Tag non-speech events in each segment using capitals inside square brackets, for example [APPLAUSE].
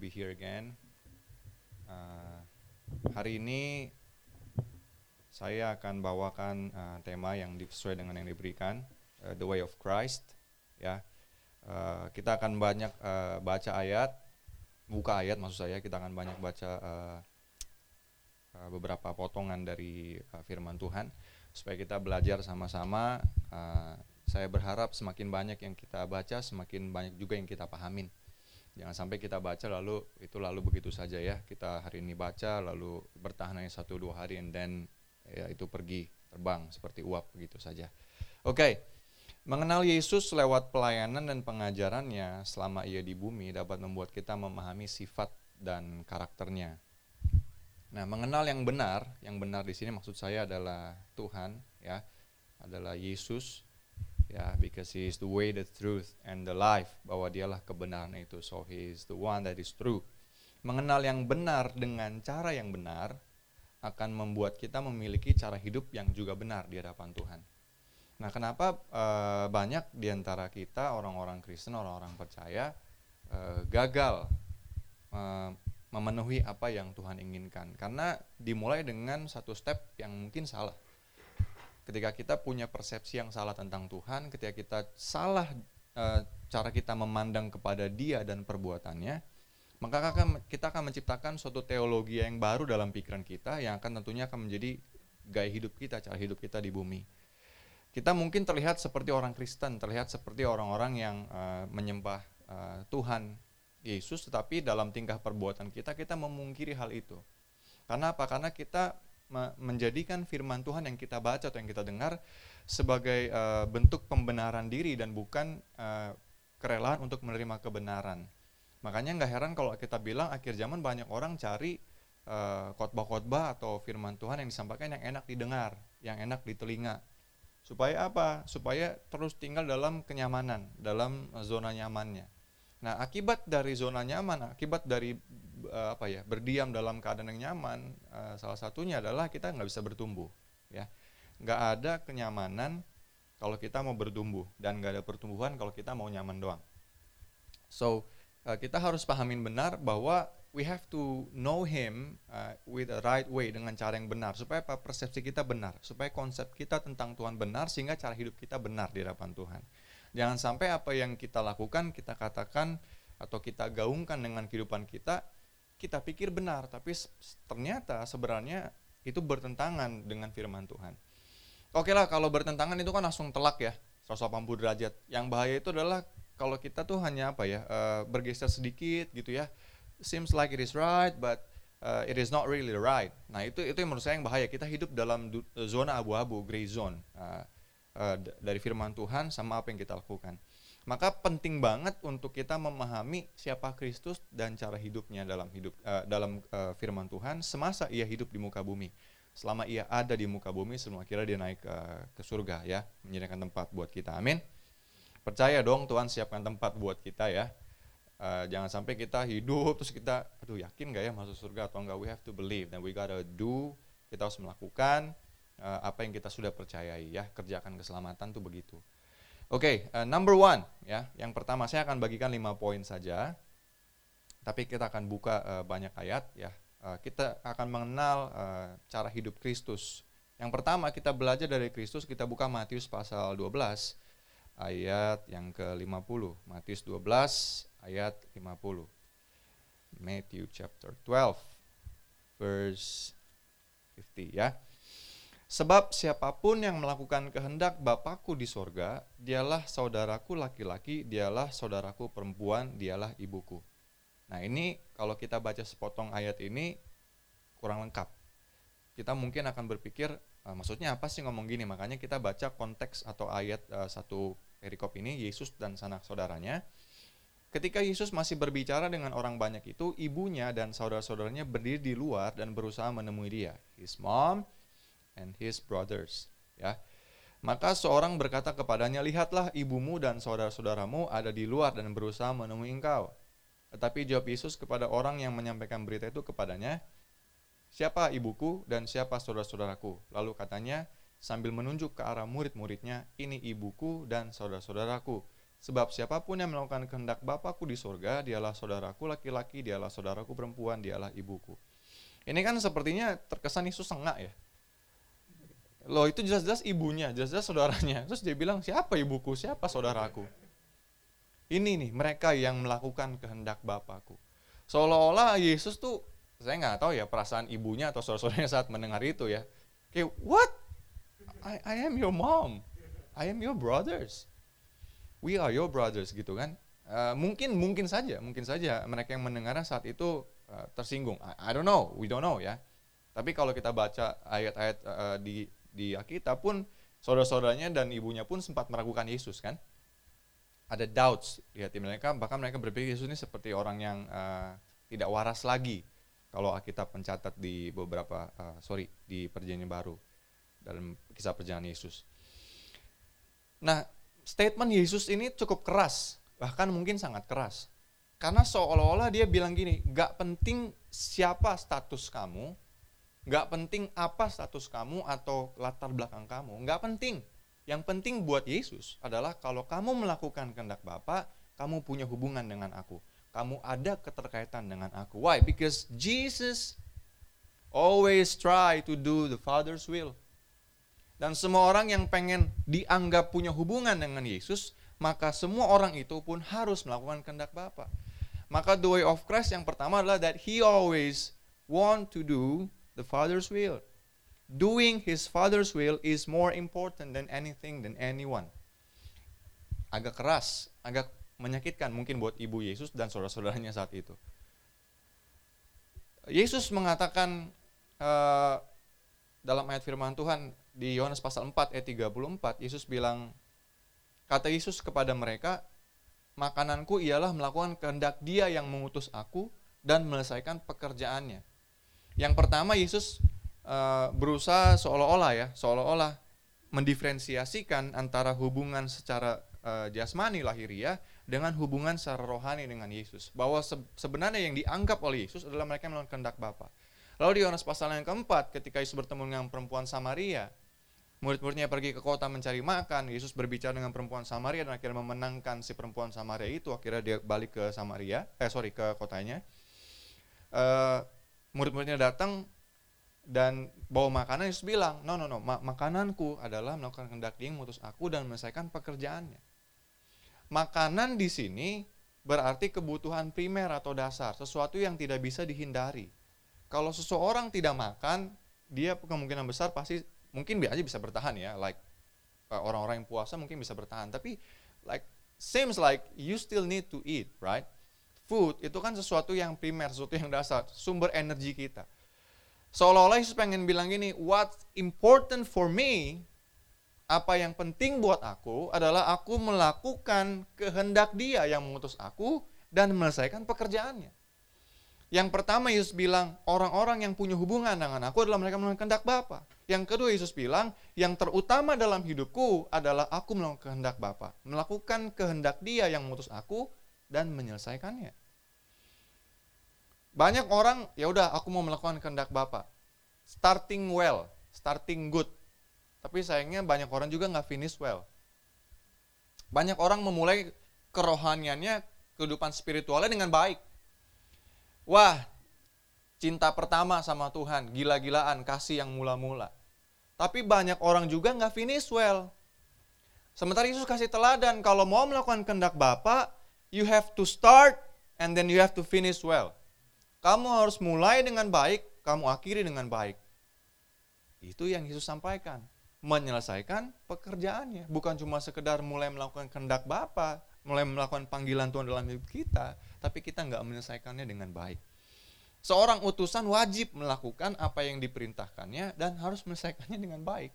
Be here again. Uh, hari ini saya akan bawakan uh, tema yang sesuai dengan yang diberikan, uh, the way of Christ. Ya, Uh, kita akan banyak uh, baca ayat, buka ayat maksud saya. Kita akan banyak baca uh, uh, beberapa potongan dari uh, Firman Tuhan supaya kita belajar sama-sama. Uh, saya berharap semakin banyak yang kita baca, semakin banyak juga yang kita pahamin. Jangan sampai kita baca lalu itu lalu begitu saja ya. Kita hari ini baca lalu bertahan hanya satu dua hari and then ya itu pergi terbang seperti uap begitu saja. Oke. Mengenal Yesus lewat pelayanan dan pengajarannya selama ia di bumi dapat membuat kita memahami sifat dan karakternya. Nah, mengenal yang benar, yang benar di sini maksud saya adalah Tuhan, ya, adalah Yesus, ya, because He is the way, the truth, and the life, bahwa Dialah kebenaran itu, so He is the one that is true. Mengenal yang benar dengan cara yang benar akan membuat kita memiliki cara hidup yang juga benar di hadapan Tuhan. Nah, kenapa uh, banyak di antara kita orang-orang Kristen, orang-orang percaya uh, gagal uh, memenuhi apa yang Tuhan inginkan? Karena dimulai dengan satu step yang mungkin salah. Ketika kita punya persepsi yang salah tentang Tuhan, ketika kita salah uh, cara kita memandang kepada Dia dan perbuatannya, maka kita akan menciptakan suatu teologi yang baru dalam pikiran kita yang akan tentunya akan menjadi gaya hidup kita, cara hidup kita di bumi kita mungkin terlihat seperti orang Kristen, terlihat seperti orang-orang yang uh, menyembah uh, Tuhan Yesus, tetapi dalam tingkah perbuatan kita kita memungkiri hal itu. Karena apa? Karena kita menjadikan firman Tuhan yang kita baca atau yang kita dengar sebagai uh, bentuk pembenaran diri dan bukan uh, kerelaan untuk menerima kebenaran. Makanya nggak heran kalau kita bilang akhir zaman banyak orang cari khotbah-khotbah uh, atau firman Tuhan yang disampaikan yang enak didengar, yang enak di telinga Supaya apa? Supaya terus tinggal dalam kenyamanan, dalam zona nyamannya. Nah, akibat dari zona nyaman, akibat dari uh, apa ya, berdiam dalam keadaan yang nyaman, uh, salah satunya adalah kita nggak bisa bertumbuh, ya. Nggak ada kenyamanan kalau kita mau bertumbuh dan nggak ada pertumbuhan kalau kita mau nyaman doang. So, uh, kita harus pahamin benar bahwa we have to know him uh, with the right way dengan cara yang benar supaya persepsi kita benar supaya konsep kita tentang Tuhan benar sehingga cara hidup kita benar di hadapan Tuhan jangan sampai apa yang kita lakukan kita katakan atau kita gaungkan dengan kehidupan kita kita pikir benar tapi ternyata sebenarnya itu bertentangan dengan firman Tuhan oke lah kalau bertentangan itu kan langsung telak ya 180 derajat yang bahaya itu adalah kalau kita tuh hanya apa ya uh, bergeser sedikit gitu ya seems like it is right but uh, it is not really right. Nah itu itu yang menurut saya yang bahaya. Kita hidup dalam zona abu-abu, gray zone uh, uh, dari firman Tuhan sama apa yang kita lakukan. Maka penting banget untuk kita memahami siapa Kristus dan cara hidupnya dalam hidup uh, dalam uh, firman Tuhan semasa ia hidup di muka bumi. Selama ia ada di muka bumi, semua kira dia naik uh, ke surga ya, menyediakan tempat buat kita. Amin. Percaya dong Tuhan siapkan tempat buat kita ya Uh, jangan sampai kita hidup terus kita aduh yakin gak ya masuk surga atau enggak we have to believe dan we gotta do kita harus melakukan uh, apa yang kita sudah percayai ya. Kerjakan keselamatan tuh begitu. Oke okay, uh, number one ya. Yang pertama saya akan bagikan lima poin saja. Tapi kita akan buka uh, banyak ayat ya. Uh, kita akan mengenal uh, cara hidup Kristus. Yang pertama kita belajar dari Kristus kita buka Matius pasal 12 ayat yang ke-50 Matius 12 ayat 50. Matthew chapter 12 verse 50 ya. Sebab siapa pun yang melakukan kehendak Bapakku di sorga, dialah saudaraku laki-laki, dialah saudaraku perempuan, dialah ibuku. Nah ini kalau kita baca sepotong ayat ini kurang lengkap. Kita mungkin akan berpikir, uh, maksudnya apa sih ngomong gini? Makanya kita baca konteks atau ayat uh, satu perikop ini, Yesus dan sanak saudaranya Ketika Yesus masih berbicara dengan orang banyak itu, ibunya dan saudara-saudaranya berdiri di luar dan berusaha menemui dia. His mom and his brothers. Ya. Maka seorang berkata kepadanya, lihatlah ibumu dan saudara-saudaramu ada di luar dan berusaha menemui engkau. Tetapi jawab Yesus kepada orang yang menyampaikan berita itu kepadanya, siapa ibuku dan siapa saudara-saudaraku? Lalu katanya, sambil menunjuk ke arah murid-muridnya, ini ibuku dan saudara-saudaraku. Sebab siapa pun yang melakukan kehendak Bapakku di surga, dialah saudaraku laki-laki, dialah saudaraku perempuan, dialah ibuku. Ini kan sepertinya terkesan Yesus sengak ya. Loh itu jelas-jelas ibunya, jelas-jelas saudaranya. [LAUGHS] Terus dia bilang, siapa ibuku, siapa saudaraku? Ini nih, mereka yang melakukan kehendak Bapakku. Seolah-olah Yesus tuh, saya nggak tahu ya perasaan ibunya atau saudara-saudaranya saat mendengar itu ya. Kayak, what? I, I am your mom. I am your brothers we are your brothers gitu kan. Uh, mungkin mungkin saja, mungkin saja mereka yang mendengarnya saat itu uh, tersinggung. I, I don't know, we don't know ya. Tapi kalau kita baca ayat-ayat uh, di di Alkitab pun saudara-saudaranya dan ibunya pun sempat meragukan Yesus kan. Ada doubts di hati mereka, bahkan mereka berpikir Yesus ini seperti orang yang uh, tidak waras lagi. Kalau Alkitab mencatat di beberapa uh, sorry di Perjanjian Baru dalam kisah perjalanan Yesus. Nah, statement Yesus ini cukup keras, bahkan mungkin sangat keras. Karena seolah-olah dia bilang gini, gak penting siapa status kamu, gak penting apa status kamu atau latar belakang kamu, gak penting. Yang penting buat Yesus adalah kalau kamu melakukan kehendak Bapa, kamu punya hubungan dengan aku. Kamu ada keterkaitan dengan aku. Why? Because Jesus always try to do the Father's will. Dan semua orang yang pengen dianggap punya hubungan dengan Yesus, maka semua orang itu pun harus melakukan kehendak Bapa. Maka the way of Christ yang pertama adalah that he always want to do the Father's will. Doing his Father's will is more important than anything than anyone. Agak keras, agak menyakitkan mungkin buat ibu Yesus dan saudara-saudaranya saat itu. Yesus mengatakan uh, dalam ayat firman Tuhan di Yohanes pasal 4 ayat 34 Yesus bilang kata Yesus kepada mereka makananku ialah melakukan kehendak Dia yang mengutus aku dan menyelesaikan pekerjaannya. Yang pertama Yesus uh, berusaha seolah-olah ya, seolah-olah mendiferensiasikan antara hubungan secara uh, jasmani lahiriah dengan hubungan secara rohani dengan Yesus. Bahwa se sebenarnya yang dianggap oleh Yesus adalah mereka yang melakukan kehendak Bapa. Lalu di Yohanes pasal yang keempat, ketika Yesus bertemu dengan perempuan Samaria, murid-muridnya pergi ke kota mencari makan, Yesus berbicara dengan perempuan Samaria dan akhirnya memenangkan si perempuan Samaria itu, akhirnya dia balik ke Samaria, eh sorry ke kotanya. Uh, murid-muridnya datang dan bawa makanan, Yesus bilang, no no no, ma makananku adalah melakukan kehendak dia yang mengutus aku dan menyelesaikan pekerjaannya. Makanan di sini berarti kebutuhan primer atau dasar, sesuatu yang tidak bisa dihindari kalau seseorang tidak makan, dia kemungkinan besar pasti mungkin aja bisa bertahan ya, like uh, orang-orang yang puasa mungkin bisa bertahan, tapi like seems like you still need to eat, right? Food itu kan sesuatu yang primer, sesuatu yang dasar, sumber energi kita. Seolah-olah Yesus pengen bilang gini, what important for me, apa yang penting buat aku adalah aku melakukan kehendak dia yang mengutus aku dan menyelesaikan pekerjaannya. Yang pertama Yesus bilang, orang-orang yang punya hubungan dengan aku adalah mereka melakukan kehendak Bapa. Yang kedua Yesus bilang, yang terutama dalam hidupku adalah aku melakukan kehendak Bapa, melakukan kehendak Dia yang mengutus aku dan menyelesaikannya. Banyak orang, ya udah aku mau melakukan kehendak Bapa. Starting well, starting good. Tapi sayangnya banyak orang juga nggak finish well. Banyak orang memulai kerohaniannya, kehidupan spiritualnya dengan baik Wah, cinta pertama sama Tuhan, gila-gilaan, kasih yang mula-mula. Tapi banyak orang juga nggak finish well. Sementara Yesus kasih teladan, kalau mau melakukan kehendak Bapa, you have to start and then you have to finish well. Kamu harus mulai dengan baik, kamu akhiri dengan baik. Itu yang Yesus sampaikan. Menyelesaikan pekerjaannya. Bukan cuma sekedar mulai melakukan kehendak Bapa, mulai melakukan panggilan Tuhan dalam hidup kita, tapi kita nggak menyelesaikannya dengan baik. Seorang utusan wajib melakukan apa yang diperintahkannya dan harus menyelesaikannya dengan baik.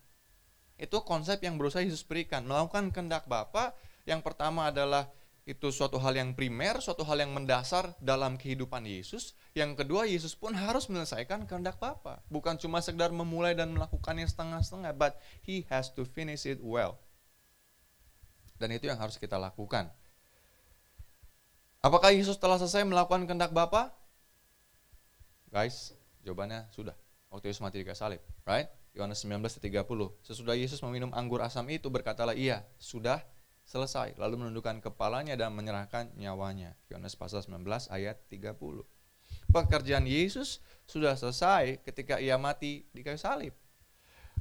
Itu konsep yang berusaha Yesus berikan. Melakukan kehendak Bapa yang pertama adalah itu suatu hal yang primer, suatu hal yang mendasar dalam kehidupan Yesus. Yang kedua, Yesus pun harus menyelesaikan kehendak Bapa. Bukan cuma sekedar memulai dan melakukannya setengah-setengah, but he has to finish it well. Dan itu yang harus kita lakukan. Apakah Yesus telah selesai melakukan kehendak Bapa? Guys, jawabannya sudah. Waktu Yesus mati di kayu salib, right? Yohanes 19:30. Sesudah Yesus meminum anggur asam itu berkatalah, "Iya, sudah selesai lalu menundukkan kepalanya dan menyerahkan nyawanya. Yohanes pasal 19 ayat 30. Pekerjaan Yesus sudah selesai ketika ia mati di kayu salib.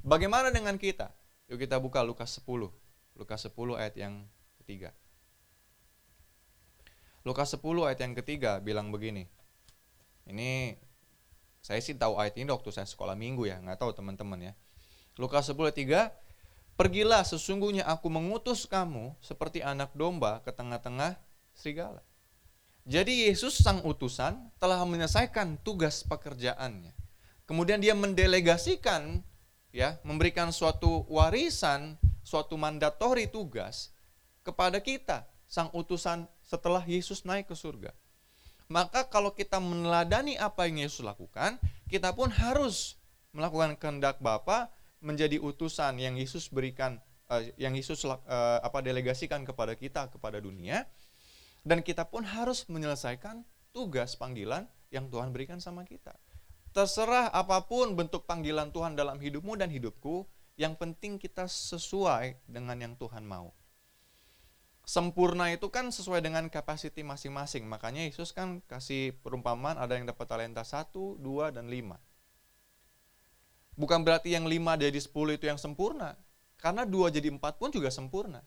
Bagaimana dengan kita? Yuk kita buka Lukas 10. Lukas 10 ayat yang ketiga. Lukas 10 ayat yang ketiga bilang begini. Ini saya sih tahu ayat ini waktu saya sekolah minggu ya, nggak tahu teman-teman ya. Lukas 10 ayat 3, Pergilah sesungguhnya aku mengutus kamu seperti anak domba ke tengah-tengah serigala. Jadi Yesus sang utusan telah menyelesaikan tugas pekerjaannya. Kemudian dia mendelegasikan ya, memberikan suatu warisan, suatu mandatori tugas kepada kita, sang utusan setelah Yesus naik ke surga. Maka kalau kita meneladani apa yang Yesus lakukan, kita pun harus melakukan kehendak Bapa menjadi utusan yang Yesus berikan uh, yang Yesus uh, apa delegasikan kepada kita kepada dunia dan kita pun harus menyelesaikan tugas panggilan yang Tuhan berikan sama kita. Terserah apa pun bentuk panggilan Tuhan dalam hidupmu dan hidupku, yang penting kita sesuai dengan yang Tuhan mau. Sempurna itu kan sesuai dengan kapasiti masing-masing. Makanya Yesus kan kasih perumpamaan ada yang dapat talenta 1, 2, dan 5 Bukan berarti yang lima jadi sepuluh itu yang sempurna. Karena dua jadi empat pun juga sempurna.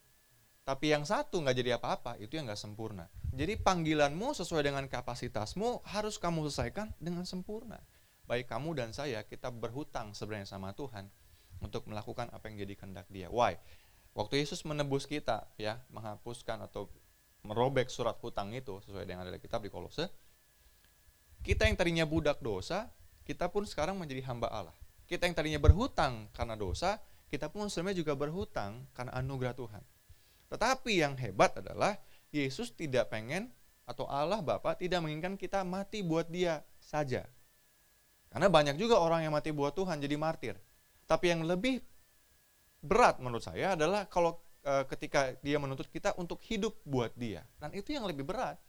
Tapi yang satu nggak jadi apa-apa, itu yang nggak sempurna. Jadi panggilanmu sesuai dengan kapasitasmu harus kamu selesaikan dengan sempurna. Baik kamu dan saya, kita berhutang sebenarnya sama Tuhan untuk melakukan apa yang jadi kehendak dia. Why? Waktu Yesus menebus kita, ya, menghapuskan atau merobek surat hutang itu sesuai dengan ada kitab di Kolose, kita yang tadinya budak dosa, kita pun sekarang menjadi hamba Allah. Kita yang tadinya berhutang karena dosa, kita pun sebenarnya juga berhutang karena anugerah Tuhan. Tetapi yang hebat adalah Yesus tidak pengen atau Allah Bapa tidak menginginkan kita mati buat dia saja. Karena banyak juga orang yang mati buat Tuhan jadi martir. Tapi yang lebih berat menurut saya adalah kalau e, ketika dia menuntut kita untuk hidup buat dia. Dan itu yang lebih berat.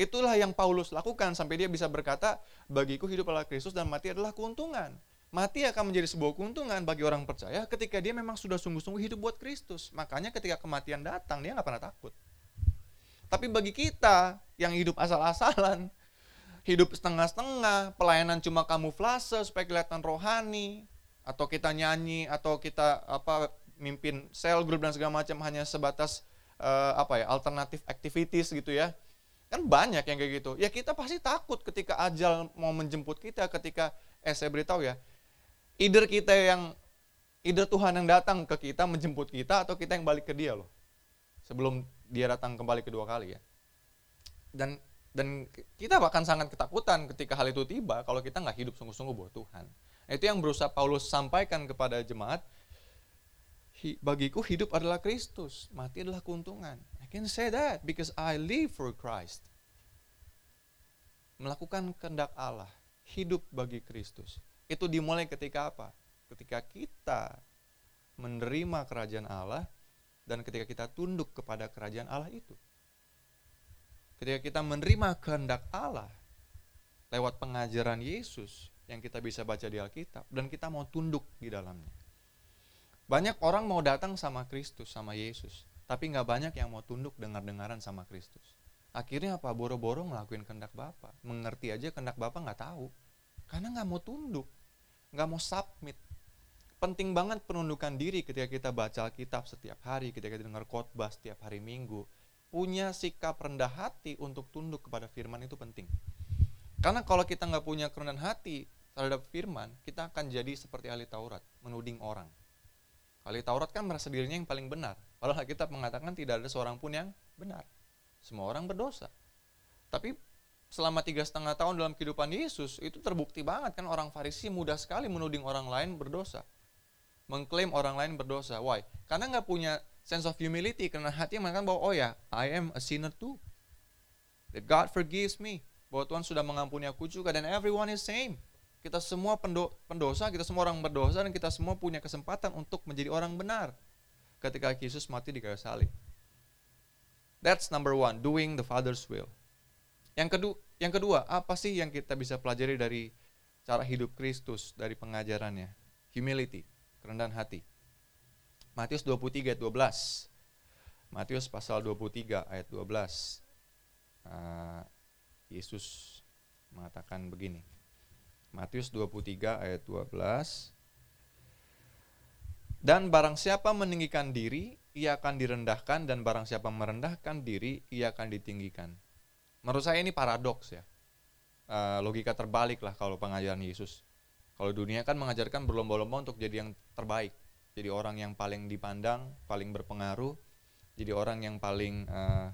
Itulah yang Paulus lakukan sampai dia bisa berkata, bagiku hidup adalah Kristus dan mati adalah keuntungan mati akan menjadi sebuah keuntungan bagi orang percaya ketika dia memang sudah sungguh-sungguh hidup buat Kristus. Makanya ketika kematian datang dia nggak pernah takut. Tapi bagi kita yang hidup asal-asalan, hidup setengah-setengah, pelayanan cuma kamuflase supaya kelihatan rohani, atau kita nyanyi, atau kita apa mimpin sel grup dan segala macam hanya sebatas uh, apa ya alternatif activities gitu ya kan banyak yang kayak gitu ya kita pasti takut ketika ajal mau menjemput kita ketika eh saya beritahu ya either kita yang either Tuhan yang datang ke kita menjemput kita atau kita yang balik ke dia loh. Sebelum dia datang kembali kedua kali ya. Dan dan kita bahkan sangat ketakutan ketika hal itu tiba kalau kita nggak hidup sungguh-sungguh buat Tuhan. Nah, itu yang berusaha Paulus sampaikan kepada jemaat bagiku hidup adalah Kristus mati adalah keuntungan. I can say that because I live for Christ. Melakukan kehendak Allah hidup bagi Kristus itu dimulai ketika apa? Ketika kita menerima kerajaan Allah dan ketika kita tunduk kepada kerajaan Allah itu. Ketika kita menerima kehendak Allah lewat pengajaran Yesus yang kita bisa baca di Alkitab dan kita mau tunduk di dalamnya. Banyak orang mau datang sama Kristus, sama Yesus, tapi nggak banyak yang mau tunduk dengar-dengaran sama Kristus. Akhirnya apa? Boro-boro ngelakuin kehendak Bapak. Mengerti aja kehendak Bapak nggak tahu. Karena nggak mau tunduk nggak mau submit. Penting banget penundukan diri ketika kita baca Alkitab setiap hari, ketika kita dengar khotbah setiap hari Minggu. Punya sikap rendah hati untuk tunduk kepada firman itu penting. Karena kalau kita nggak punya kerendahan hati terhadap firman, kita akan jadi seperti ahli Taurat, menuding orang. Ahli Taurat kan merasa dirinya yang paling benar. Padahal kita mengatakan tidak ada seorang pun yang benar. Semua orang berdosa. Tapi selama tiga setengah tahun dalam kehidupan Yesus itu terbukti banget kan orang Farisi mudah sekali menuding orang lain berdosa. Mengklaim orang lain berdosa. Why? Karena nggak punya sense of humility karena hati mengatakan bahwa oh ya I am a sinner too. That God forgives me. Bahwa Tuhan sudah mengampuni aku juga dan everyone is same. Kita semua pendo pendosa kita semua orang berdosa dan kita semua punya kesempatan untuk menjadi orang benar ketika Yesus mati di kayu salib. That's number one doing the Father's will yang kedua yang kedua apa sih yang kita bisa pelajari dari cara hidup Kristus dari pengajarannya humility kerendahan hati Matius 23 ayat 12. Matius pasal 23 ayat 12. Uh, ah, Yesus mengatakan begini. Matius 23 ayat 12. Dan barang siapa meninggikan diri, ia akan direndahkan dan barang siapa merendahkan diri, ia akan ditinggikan. Menurut saya ini paradoks ya. Uh, logika terbalik lah kalau pengajaran Yesus. Kalau dunia kan mengajarkan berlomba-lomba untuk jadi yang terbaik jadi orang yang paling dipandang, paling berpengaruh, jadi orang yang paling uh,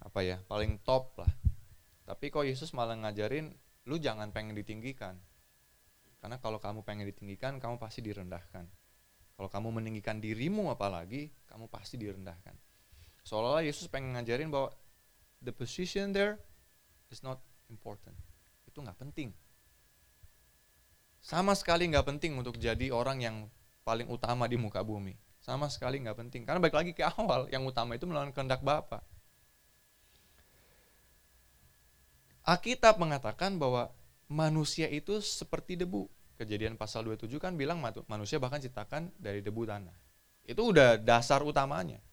apa ya, paling top lah. Tapi kok Yesus malah ngajarin lu jangan pengen ditinggikan. Karena kalau kamu pengen ditinggikan, kamu pasti direndahkan. Kalau kamu meninggikan dirimu apalagi, kamu pasti direndahkan. Seolah-olah Yesus pengen ngajarin bahwa the position there is not important. Itu nggak penting. Sama sekali nggak penting untuk jadi orang yang paling utama di muka bumi. Sama sekali nggak penting. Karena balik lagi ke awal, yang utama itu melawan kehendak Bapa. Alkitab mengatakan bahwa manusia itu seperti debu. Kejadian pasal 27 kan bilang manusia bahkan ciptakan dari debu tanah. Itu udah dasar utamanya.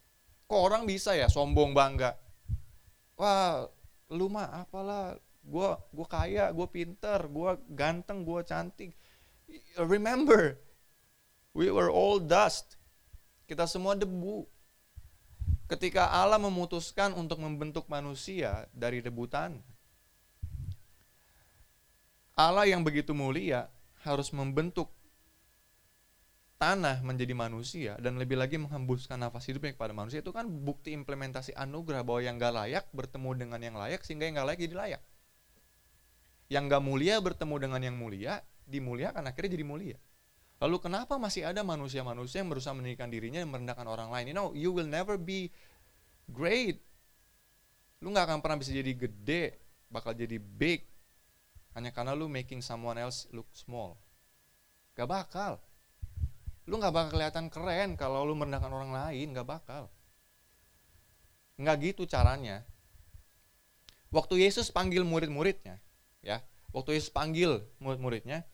Kok orang bisa ya sombong bangga? Wah, lu mah apalah, gue gua kaya, gue pinter, gue ganteng, gue cantik. Remember, We were all dust. Kita semua debu. Ketika Allah memutuskan untuk membentuk manusia dari debu tanah, Allah yang begitu mulia harus membentuk tanah menjadi manusia dan lebih lagi menghembuskan nafas hidupnya kepada manusia itu kan bukti implementasi anugerah bahwa yang gak layak bertemu dengan yang layak sehingga yang gak layak jadi layak. Yang gak mulia bertemu dengan yang mulia dimuliakan akhirnya jadi mulia. Lalu kenapa masih ada manusia-manusia yang berusaha meninggikan dirinya dan merendahkan orang lain? You know, you will never be great. Lu nggak akan pernah bisa jadi gede, bakal jadi big. Hanya karena lu making someone else look small. Gak bakal. Lu nggak bakal kelihatan keren kalau lu merendahkan orang lain, gak bakal. Nggak gitu caranya. Waktu Yesus panggil murid-muridnya, ya, waktu Yesus panggil murid-muridnya,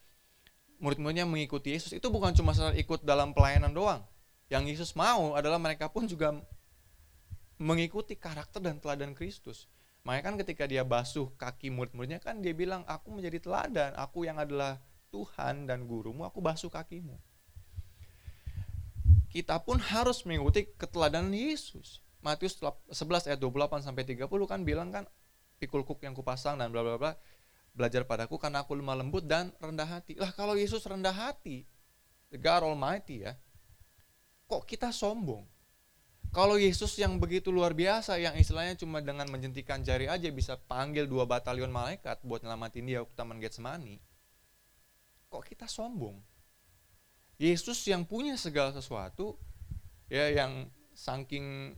murid-muridnya mengikuti Yesus itu bukan cuma sekedar ikut dalam pelayanan doang. Yang Yesus mau adalah mereka pun juga mengikuti karakter dan teladan Kristus. Makanya kan ketika dia basuh kaki murid-muridnya kan dia bilang, aku menjadi teladan, aku yang adalah Tuhan dan gurumu, aku basuh kakimu. Kita pun harus mengikuti keteladanan Yesus. Matius 11 ayat 28 sampai 30 kan bilang kan pikul kuk yang kupasang dan bla bla bla belajar padaku karena aku lemah lembut dan rendah hati. Lah kalau Yesus rendah hati, the God Almighty ya, kok kita sombong? Kalau Yesus yang begitu luar biasa, yang istilahnya cuma dengan menjentikan jari aja bisa panggil dua batalion malaikat buat nyelamatin dia ke Taman Getsemani, kok kita sombong? Yesus yang punya segala sesuatu, ya yang saking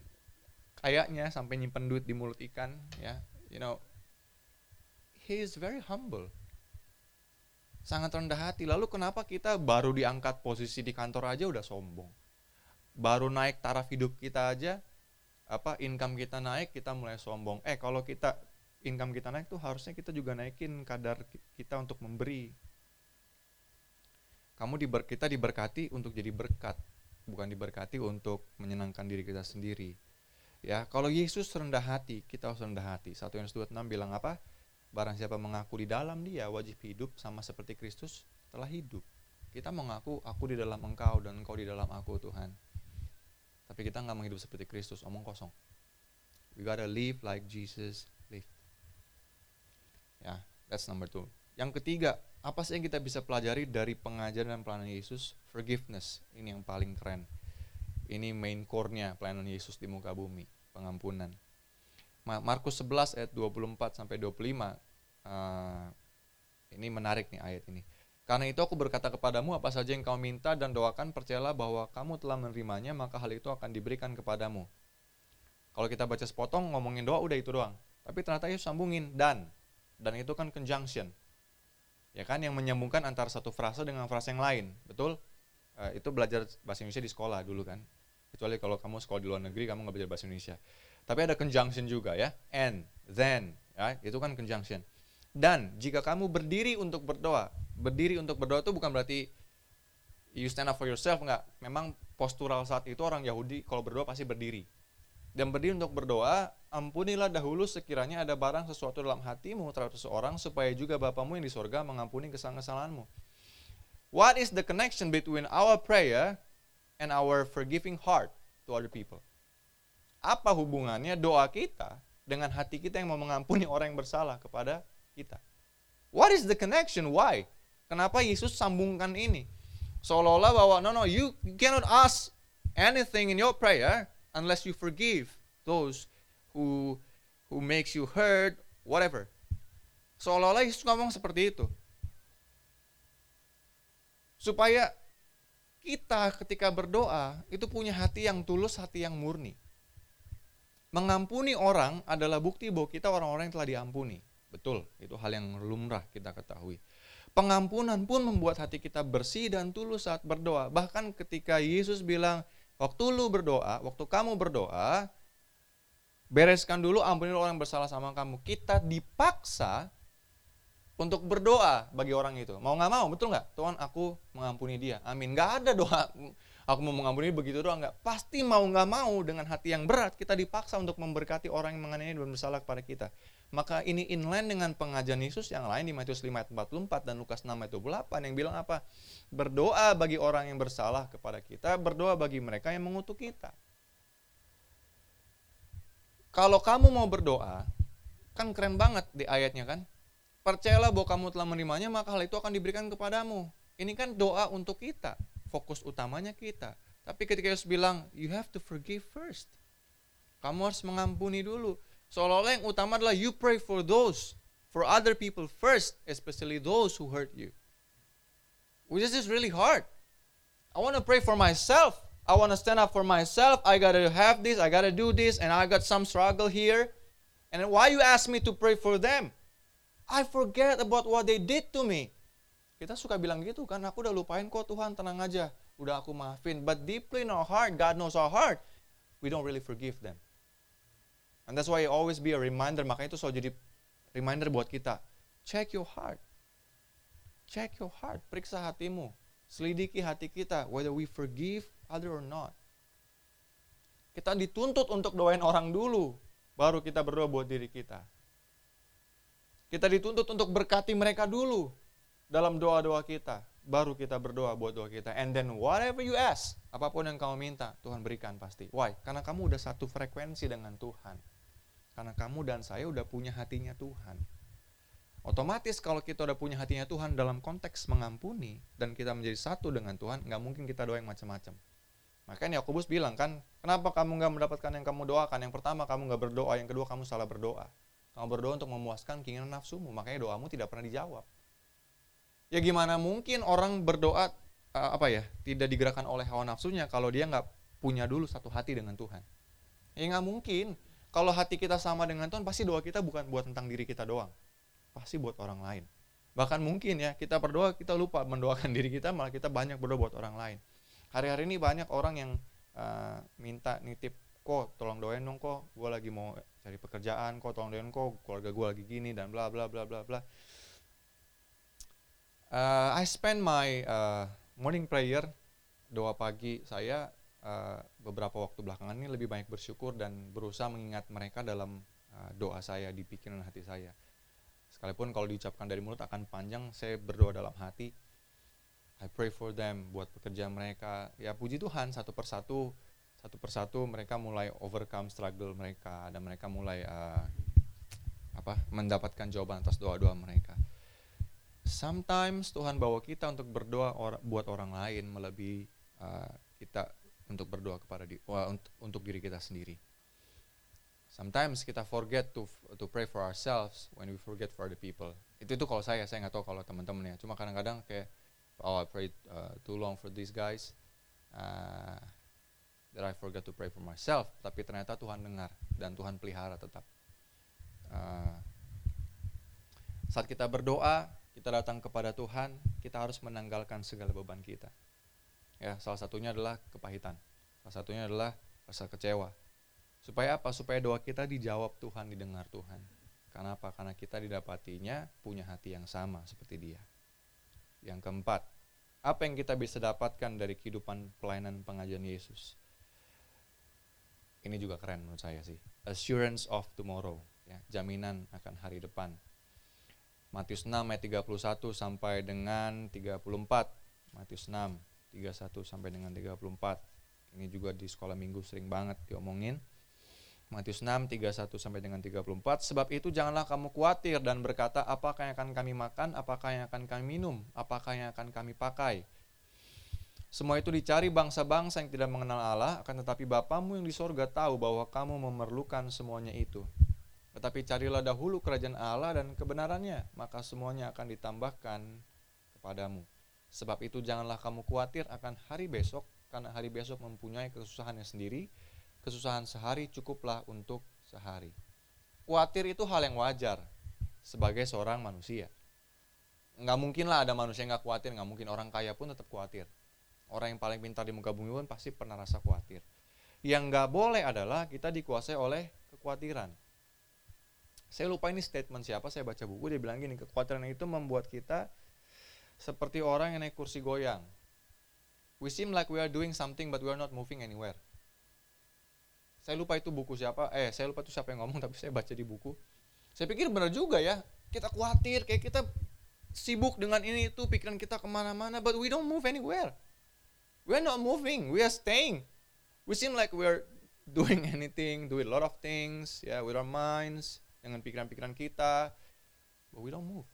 kayaknya sampai nyimpen duit di mulut ikan, ya, you know, he is very humble. Sangat rendah hati. Lalu kenapa kita baru diangkat posisi di kantor aja udah sombong? Baru naik taraf hidup kita aja, apa income kita naik kita mulai sombong. Eh kalau kita income kita naik tuh harusnya kita juga naikin kadar kita untuk memberi. Kamu diber, kita diberkati untuk jadi berkat, bukan diberkati untuk menyenangkan diri kita sendiri. Ya, kalau Yesus rendah hati, kita harus rendah hati. Satu yang 26 bilang apa? Barang siapa mengaku di dalam dia wajib hidup sama seperti Kristus telah hidup. Kita mengaku aku di dalam engkau dan engkau di dalam aku Tuhan. Tapi kita nggak menghidup seperti Kristus, omong kosong. We gotta live like Jesus lived. Ya, that's number two. Yang ketiga, apa sih yang kita bisa pelajari dari pengajaran dan pelayanan Yesus? Forgiveness. Ini yang paling keren. Ini main core-nya pelayanan Yesus di muka bumi, pengampunan. Markus 11 ayat 24 sampai 25. Uh, ini menarik nih ayat ini. Karena itu aku berkata kepadamu apa saja yang kau minta dan doakan percayalah bahwa kamu telah menerimanya maka hal itu akan diberikan kepadamu. Kalau kita baca sepotong ngomongin doa udah itu doang. Tapi ternyata Yesus sambungin dan dan itu kan conjunction. Ya kan yang menyambungkan antara satu frase dengan frase yang lain, betul? Uh, itu belajar bahasa Indonesia di sekolah dulu kan. Kecuali kalau kamu sekolah di luar negeri kamu nggak belajar bahasa Indonesia. Tapi ada conjunction juga ya, and, then, ya itu kan conjunction. Dan jika kamu berdiri untuk berdoa, berdiri untuk berdoa itu bukan berarti you stand up for yourself enggak. Memang postural saat itu orang Yahudi kalau berdoa pasti berdiri. Dan berdiri untuk berdoa, ampunilah dahulu sekiranya ada barang sesuatu dalam hatimu terhadap seseorang supaya juga Bapamu yang di sorga mengampuni kesalahan-kesalahanmu. What is the connection between our prayer and our forgiving heart to other people? Apa hubungannya doa kita dengan hati kita yang mau mengampuni orang yang bersalah kepada kita? What is the connection? Why? Kenapa Yesus sambungkan ini? Seolah-olah bahwa no no you cannot ask anything in your prayer unless you forgive those who who makes you hurt, whatever. Seolah-olah Yesus ngomong seperti itu. Supaya kita ketika berdoa itu punya hati yang tulus, hati yang murni. Mengampuni orang adalah bukti bahwa kita orang-orang yang telah diampuni. Betul, itu hal yang lumrah kita ketahui. Pengampunan pun membuat hati kita bersih dan tulus saat berdoa. Bahkan ketika Yesus bilang, waktu lu berdoa, waktu kamu berdoa, bereskan dulu ampuni orang yang bersalah sama kamu. Kita dipaksa untuk berdoa bagi orang itu. Mau nggak mau, betul nggak? Tuhan aku mengampuni dia. Amin. Nggak ada doa aku mau mengampuni begitu doang nggak. Pasti mau nggak mau dengan hati yang berat kita dipaksa untuk memberkati orang yang menganiaya dan bersalah kepada kita. Maka ini inline dengan pengajaran Yesus yang lain di Matius 5 ayat 44 dan Lukas 6 ayat 28 yang bilang apa? Berdoa bagi orang yang bersalah kepada kita, berdoa bagi mereka yang mengutuk kita. Kalau kamu mau berdoa, kan keren banget di ayatnya kan? Percayalah bahwa kamu telah menerimanya, maka hal itu akan diberikan kepadamu. Ini kan doa untuk kita, fokus utamanya kita. Tapi ketika Yesus bilang, you have to forgive first. Kamu harus mengampuni dulu Seolah-olah yang utama adalah you pray for those, for other people first, especially those who hurt you. Which is really hard. I want to pray for myself. I want to stand up for myself. I got to have this, I got to do this, and I got some struggle here. And why you ask me to pray for them? I forget about what they did to me. Kita suka bilang gitu kan, aku udah lupain kok Tuhan, tenang aja. Udah aku maafin. But deeply in our heart, God knows our heart, we don't really forgive them. And that's why always be a reminder. Makanya itu selalu jadi reminder buat kita. Check your heart. Check your heart. Periksa hatimu. Selidiki hati kita. Whether we forgive other or not. Kita dituntut untuk doain orang dulu. Baru kita berdoa buat diri kita. Kita dituntut untuk berkati mereka dulu. Dalam doa-doa kita. Baru kita berdoa buat doa kita. And then whatever you ask. Apa pun yang kamu minta. Tuhan berikan pasti. Why? Karena kamu udah satu frekuensi dengan Tuhan karena kamu dan saya udah punya hatinya Tuhan. Otomatis kalau kita udah punya hatinya Tuhan dalam konteks mengampuni dan kita menjadi satu dengan Tuhan, nggak mungkin kita doa yang macam-macam. Makanya Yakobus bilang kan, kenapa kamu nggak mendapatkan yang kamu doakan? Yang pertama kamu nggak berdoa, yang kedua kamu salah berdoa. Kamu berdoa untuk memuaskan keinginan nafsumu, makanya doamu tidak pernah dijawab. Ya gimana mungkin orang berdoa uh, apa ya tidak digerakkan oleh hawa nafsunya kalau dia nggak punya dulu satu hati dengan Tuhan? Ya nggak mungkin kalau hati kita sama dengan Tuhan, pasti doa kita bukan buat tentang diri kita doang. Pasti buat orang lain. Bahkan mungkin ya, kita berdoa, kita lupa mendoakan [LAUGHS] diri kita, malah kita banyak berdoa buat orang lain. Hari-hari ini banyak orang yang uh, minta nitip, kok tolong doain dong kok, gue lagi mau cari pekerjaan, kok tolong doain kok, keluarga gue lagi gini, dan bla bla bla bla bla. Uh, I spend my uh, morning prayer, doa pagi saya uh, beberapa waktu belakangan ini lebih banyak bersyukur dan berusaha mengingat mereka dalam uh, doa saya di pikiran hati saya. Sekalipun kalau diucapkan dari mulut akan panjang, saya berdoa dalam hati. I pray for them buat pekerjaan mereka. Ya puji Tuhan satu persatu satu persatu mereka mulai overcome struggle mereka dan mereka mulai uh, apa mendapatkan jawaban atas doa-doa mereka. Sometimes Tuhan bawa kita untuk berdoa or buat orang lain melebihi uh, kita untuk berdoa kepada di, wah, untuk, untuk diri kita sendiri. sometimes kita forget to to pray for ourselves when we forget for the people. Itu itu kalau saya, saya nggak tahu kalau teman-teman ya. Cuma kadang-kadang kayak oh I prayed uh, too long for these guys. Uh, that I forget to pray for myself. Tapi ternyata Tuhan dengar dan Tuhan pelihara tetap. Uh, saat kita berdoa, kita datang kepada Tuhan, kita harus menanggalkan segala beban kita. Ya, salah satunya adalah kepahitan. Salah satunya adalah rasa kecewa. Supaya apa? Supaya doa kita dijawab Tuhan, didengar Tuhan. Karena apa? Karena kita didapatinya punya hati yang sama seperti dia. Yang keempat, apa yang kita bisa dapatkan dari kehidupan pelayanan pengajian Yesus? Ini juga keren menurut saya sih. Assurance of tomorrow, ya, jaminan akan hari depan. Matius 6 ayat 31 sampai dengan 34. Matius 6 31 sampai dengan 34. Ini juga di sekolah minggu sering banget diomongin. Matius 6, 31 sampai dengan 34. Sebab itu janganlah kamu khawatir dan berkata apakah yang akan kami makan, apakah yang akan kami minum, apakah yang akan kami pakai. Semua itu dicari bangsa-bangsa yang tidak mengenal Allah, akan tetapi Bapamu yang di sorga tahu bahwa kamu memerlukan semuanya itu. Tetapi carilah dahulu kerajaan Allah dan kebenarannya, maka semuanya akan ditambahkan kepadamu. Sebab itu janganlah kamu khawatir akan hari besok, karena hari besok mempunyai kesusahannya sendiri. Kesusahan sehari cukuplah untuk sehari. Khawatir itu hal yang wajar sebagai seorang manusia. Nggak mungkin lah ada manusia yang nggak khawatir, nggak mungkin orang kaya pun tetap khawatir. Orang yang paling pintar di muka bumi pun pasti pernah rasa khawatir. Yang nggak boleh adalah kita dikuasai oleh kekhawatiran. Saya lupa ini statement siapa, saya baca buku, dia bilang gini, kekhawatiran itu membuat kita seperti orang yang naik kursi goyang. We seem like we are doing something but we are not moving anywhere. Saya lupa itu buku siapa, eh saya lupa itu siapa yang ngomong tapi saya baca di buku. Saya pikir benar juga ya, kita khawatir kayak kita sibuk dengan ini itu pikiran kita ke mana-mana but we don't move anywhere. We are not moving, we are staying. We seem like we are doing [LAUGHS] anything, doing a lot of things, yeah, with our minds, dengan pikiran-pikiran kita, but we don't move.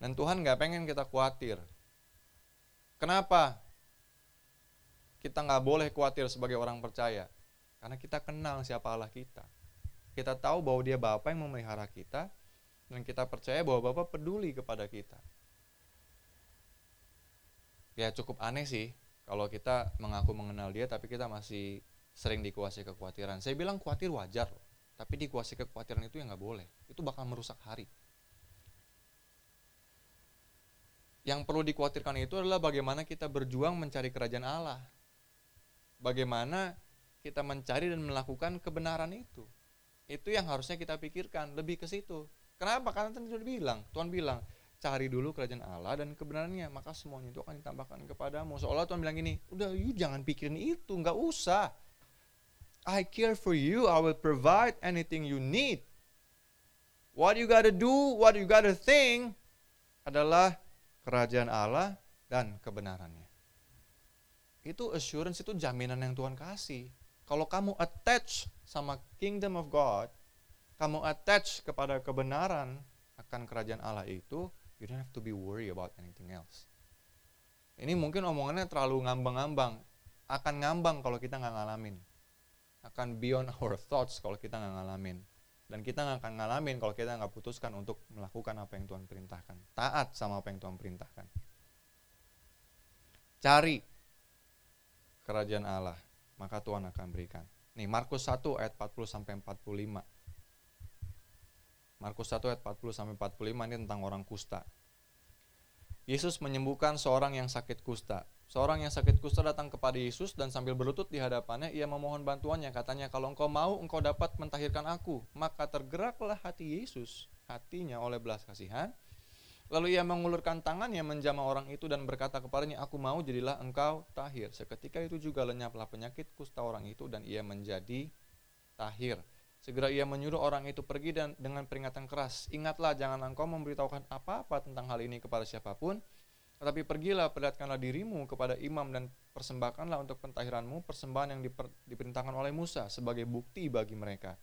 Dan Tuhan nggak pengen kita khawatir. Kenapa? Kita nggak boleh khawatir sebagai orang percaya. Karena kita kenal siapa Allah kita. Kita tahu bahwa dia Bapa yang memelihara kita. Dan kita percaya bahwa Bapa peduli kepada kita. Ya cukup aneh sih kalau kita mengaku mengenal dia tapi kita masih sering dikuasai kekhawatiran. Saya bilang khawatir wajar loh. Tapi dikuasai kekhawatiran itu yang nggak boleh. Itu bakal merusak hari. yang perlu dikhawatirkan itu adalah bagaimana kita berjuang mencari kerajaan Allah. Bagaimana kita mencari dan melakukan kebenaran itu. Itu yang harusnya kita pikirkan, lebih ke situ. Kenapa? Karena tadi sudah bilang, Tuhan bilang, cari dulu kerajaan Allah dan kebenarannya, maka semuanya itu akan ditambahkan kepadamu. Seolah Tuhan bilang gini, udah you jangan pikirin itu, nggak usah. I care for you, I will provide anything you need. What you gotta do, what you gotta think adalah kerajaan Allah dan kebenarannya. Itu assurance, itu jaminan yang Tuhan kasih. Kalau kamu attach sama kingdom of God, kamu attach kepada kebenaran akan kerajaan Allah itu, you don't have to be worry about anything else. Ini mungkin omongannya terlalu ngambang-ngambang. Akan ngambang kalau kita nggak ngalamin. Akan beyond our thoughts kalau kita nggak ngalamin. Dan kita nggak akan ngalamin kalau kita nggak putuskan untuk melakukan apa yang Tuhan perintahkan. Taat sama apa yang Tuhan perintahkan. Cari kerajaan Allah, maka Tuhan akan berikan. Nih Markus 1 ayat 40 sampai 45. Markus 1 ayat 40 sampai 45 ini tentang orang kusta. Yesus menyembuhkan seorang yang sakit kusta. Seorang yang sakit kusta datang kepada Yesus dan sambil berlutut di hadapannya ia memohon bantuannya. Katanya, kalau engkau mau, engkau dapat mentahirkan aku. Maka tergeraklah hati Yesus, hatinya oleh belas kasihan. Lalu ia mengulurkan tangannya menjamah orang itu dan berkata kepadanya, aku mau jadilah engkau tahir. Seketika itu juga lenyaplah penyakit kusta orang itu dan ia menjadi tahir. Segera ia menyuruh orang itu pergi dan dengan peringatan keras, ingatlah jangan engkau memberitahukan apa-apa tentang hal ini kepada siapa pun, tetapi pergilah, perlihatkanlah dirimu kepada imam dan persembahkanlah untuk pentahiranmu persembahan yang diper, diperintahkan oleh Musa sebagai bukti bagi mereka.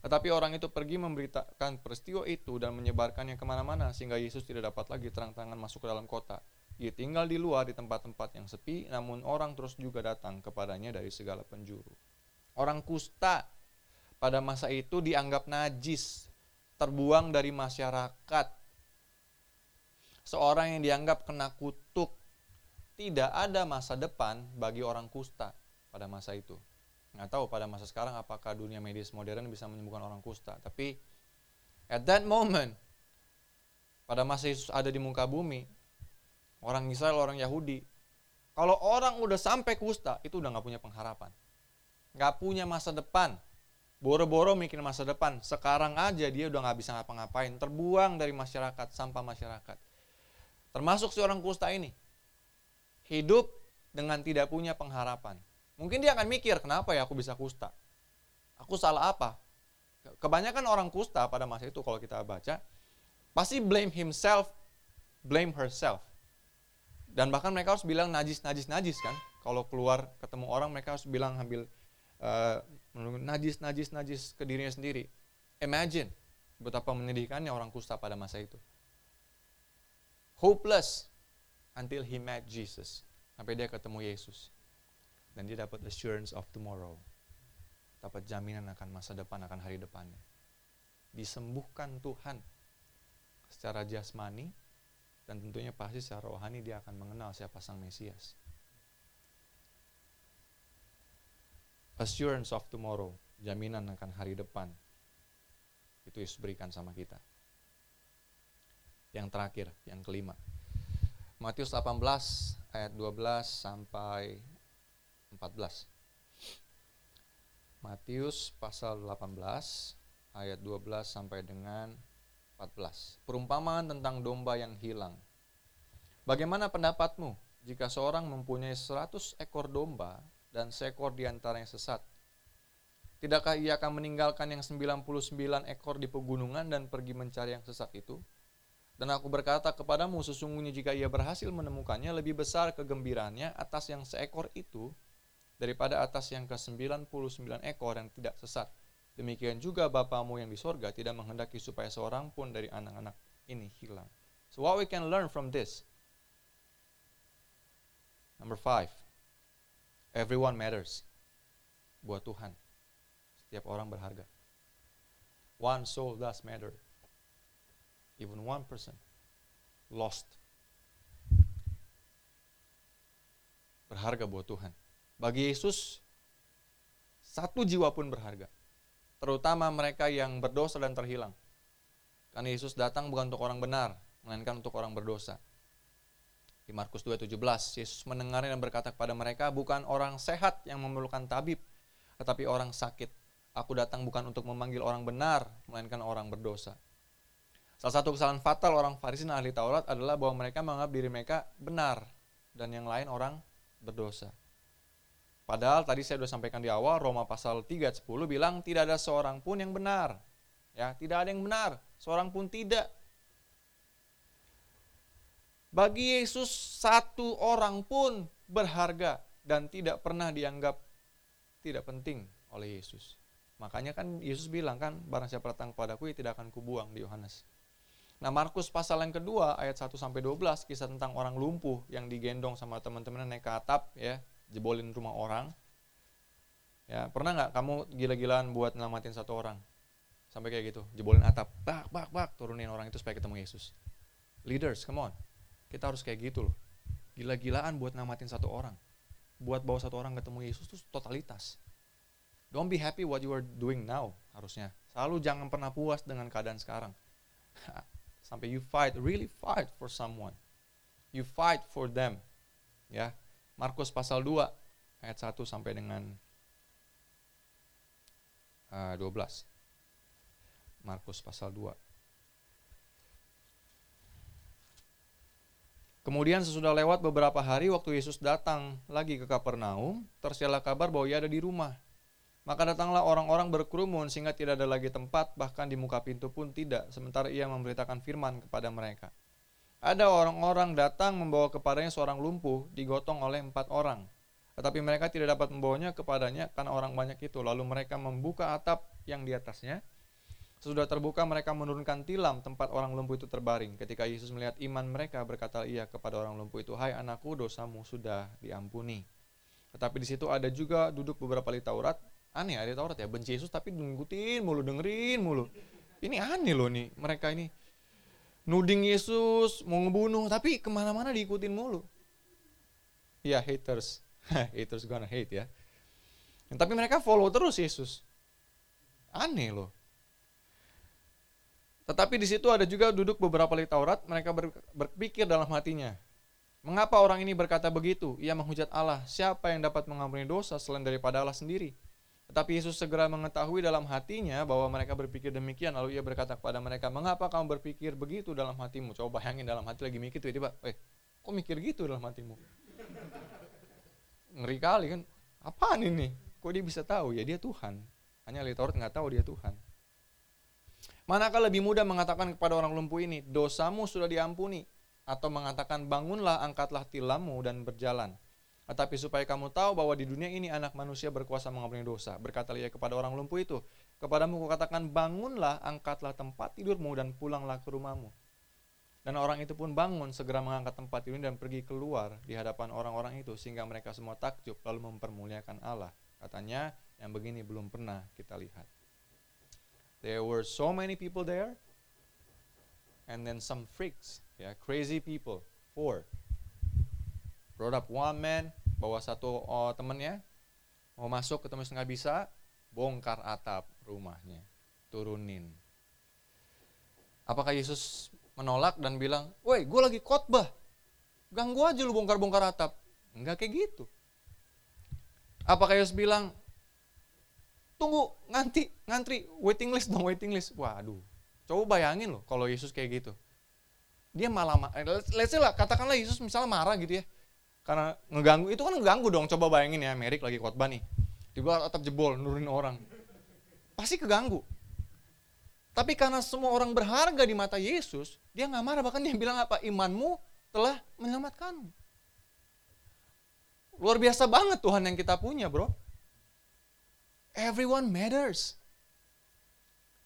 Tetapi orang itu pergi memberitakan peristiwa itu dan menyebarkannya ke mana-mana sehingga Yesus tidak dapat lagi terang-terangan masuk ke dalam kota. Ia tinggal di luar di tempat-tempat yang sepi, namun orang terus juga datang kepadanya dari segala penjuru. Orang kusta pada masa itu dianggap najis, terbuang dari masyarakat. Seorang yang dianggap kena kutuk, tidak ada masa depan bagi orang kusta pada masa itu. Nggak tahu pada masa sekarang apakah dunia medis modern bisa menyembuhkan orang kusta. Tapi at that moment, pada masa Yesus ada di muka bumi, orang Israel, orang Yahudi, kalau orang udah sampai kusta, itu udah nggak punya pengharapan. Nggak punya masa depan. Boro-boro mikir masa depan. Sekarang aja dia udah nggak bisa ngapa-ngapain. Terbuang dari masyarakat, sampah masyarakat. Termasuk si orang kusta ini hidup dengan tidak punya pengharapan. Mungkin dia akan mikir, kenapa ya aku bisa kusta? Aku salah apa? Kebanyakan orang kusta pada masa itu kalau kita baca, pasti blame himself, blame herself. Dan bahkan mereka harus bilang najis, najis, najis kan. Kalau keluar ketemu orang mereka harus bilang ambil uh, najis, najis, najis ke dirinya sendiri. Imagine betapa menyedihkannya orang kusta pada masa itu. Hopeless, until he met Jesus. Sampai dia ketemu Yesus. Dan dia dapat assurance of tomorrow. Dapat jaminan akan masa depan, akan hari depannya. Disembuhkan Tuhan secara jasmani dan tentunya pasti secara rohani dia akan mengenal siapa sang Mesias. Assurance of tomorrow, jaminan akan hari depan. Itu Yesus berikan sama kita. Yang terakhir, yang kelima. Matius 18 ayat 12 sampai 14. Matius pasal 18 ayat 12 sampai dengan 14. Perumpamaan tentang domba yang hilang. Bagaimana pendapatmu jika seorang mempunyai 100 ekor domba dan seekor di antaranya sesat? Tidakkah ia akan meninggalkan yang 99 ekor di pegunungan dan pergi mencari yang sesat itu? Dan aku berkata kepadamu, sesungguhnya jika ia berhasil menemukannya, lebih besar kegembiraannya atas yang seekor itu daripada atas yang ke-99 ekor yang tidak sesat. Demikian juga Bapamu yang di sorga tidak menghendaki supaya seorang pun dari anak-anak ini hilang. So what we can learn from this? Number five, everyone matters. Buat Tuhan, setiap orang berharga. One soul does matter even one person lost berharga buat Tuhan. Bagi Yesus satu jiwa pun berharga. Terutama mereka yang berdosa dan terhilang. Karena Yesus datang bukan untuk orang benar, melainkan untuk orang berdosa. Di Markus 2:17, Yesus mendengarnya dan berkata kepada mereka, "Bukan orang sehat yang memerlukan tabib, tetapi orang sakit. Aku datang bukan untuk memanggil orang benar, melainkan orang berdosa." Salah satu kesalahan fatal orang Farisi dan ahli Taurat adalah bahwa mereka menganggap diri mereka benar dan yang lain orang berdosa. Padahal tadi saya sudah sampaikan di awal Roma pasal 3 10 bilang tidak ada seorang pun yang benar. Ya, tidak ada yang benar, seorang pun tidak. Bagi Yesus satu orang pun berharga dan tidak pernah dianggap tidak penting oleh Yesus. Makanya kan Yesus bilang kan barang siapa datang kepadaku tidak akan kubuang di Yohanes Nah, Markus pasal yang kedua ayat 1 sampai 12 kisah tentang orang lumpuh yang digendong sama teman-teman naik ke atap ya, jebolin rumah orang. Ya, pernah nggak kamu gila-gilaan buat nyelamatin satu orang? Sampai kayak gitu, jebolin atap, bak bak bak turunin orang itu supaya ketemu Yesus. Leaders, come on. Kita harus kayak gitu loh. Gila-gilaan buat nyelamatin satu orang. Buat bawa satu orang ketemu Yesus itu totalitas. Don't be happy what you are doing now harusnya. Selalu jangan pernah puas dengan keadaan sekarang [LAUGHS] sampai you fight really fight for someone you fight for them ya Markus pasal 2 ayat 1 sampai dengan uh, 12 Markus pasal 2 Kemudian sesudah lewat beberapa hari waktu Yesus datang lagi ke Kapernaum, tersiarlah kabar bahwa ia ada di rumah. Maka datanglah orang-orang berkerumun sehingga tidak ada lagi tempat, bahkan di muka pintu pun tidak, sementara ia memberitakan firman kepada mereka. Ada orang-orang datang membawa kepadanya seorang lumpuh, digotong oleh empat orang. Tetapi mereka tidak dapat membawanya kepadanya karena orang banyak itu. Lalu mereka membuka atap yang di atasnya. Sesudah terbuka mereka menurunkan tilam tempat orang lumpuh itu terbaring. Ketika Yesus melihat iman mereka berkata ia kepada orang lumpuh itu, Hai anakku dosamu sudah diampuni. Tetapi di situ ada juga duduk beberapa ahli Taurat Aneh ahli Taurat ya, benci Yesus tapi ngikutin mulu, dengerin mulu. Ini aneh loh nih, mereka ini. Nuding Yesus, mau ngebunuh, tapi ke mana-mana diikutin mulu. Ya haters, [LAUGHS] haters gonna hate ya. Tapi mereka follow terus Yesus. Aneh loh. Tetapi di situ ada juga duduk beberapa ahli Taurat, mereka berpikir dalam hatinya, mengapa orang ini berkata begitu? Ia menghujat Allah, siapa yang dapat mengampuni dosa selain daripada Allah sendiri? Tetapi Yesus segera mengetahui dalam hatinya bahwa mereka berpikir demikian, lalu ia berkata kepada mereka, mengapa kamu berpikir begitu dalam hatimu? Coba bayangin dalam hati lagi mikir tiba-tiba, eh kok mikir gitu dalam hatimu? Ngeri kali kan, apaan ini? Kok dia bisa tahu? Ya dia Tuhan. Hanya ahli Taurat nggak tahu dia Tuhan. Manakah lebih mudah mengatakan kepada orang lumpuh ini, dosamu sudah diampuni, atau mengatakan bangunlah, angkatlah tilammu dan berjalan. Tetapi supaya kamu tahu bahwa di dunia ini anak manusia berkuasa mengampuni dosa. Berkata ia kepada orang lumpuh itu, kepadamu kukatakan bangunlah, angkatlah tempat tidurmu dan pulanglah ke rumahmu. Dan orang itu pun bangun, segera mengangkat tempat tidur dan pergi keluar di hadapan orang-orang itu, sehingga mereka semua takjub lalu mempermuliakan Allah. Katanya, yang begini belum pernah kita lihat. There were so many people there, and then some freaks, yeah, crazy people. Four. Brought up one man, bawa satu oh, temennya, mau masuk ketemu nggak bisa, bongkar atap rumahnya, turunin. Apakah Yesus menolak dan bilang, woi gue lagi khotbah, ganggu aja lu bongkar-bongkar atap. Enggak kayak gitu. Apakah Yesus bilang, tunggu nganti ngantri waiting list dong waiting list waduh coba bayangin loh kalau Yesus kayak gitu dia malah let's say lah katakanlah Yesus misalnya marah gitu ya karena ngeganggu itu kan ngeganggu dong. Coba bayangin ya Merik lagi khotbah nih. Tiba atap jebol nurunin orang. Pasti keganggu. Tapi karena semua orang berharga di mata Yesus dia nggak marah. Bahkan dia bilang apa? Imanmu telah menyelamatkanmu. Luar biasa banget Tuhan yang kita punya bro. Everyone matters.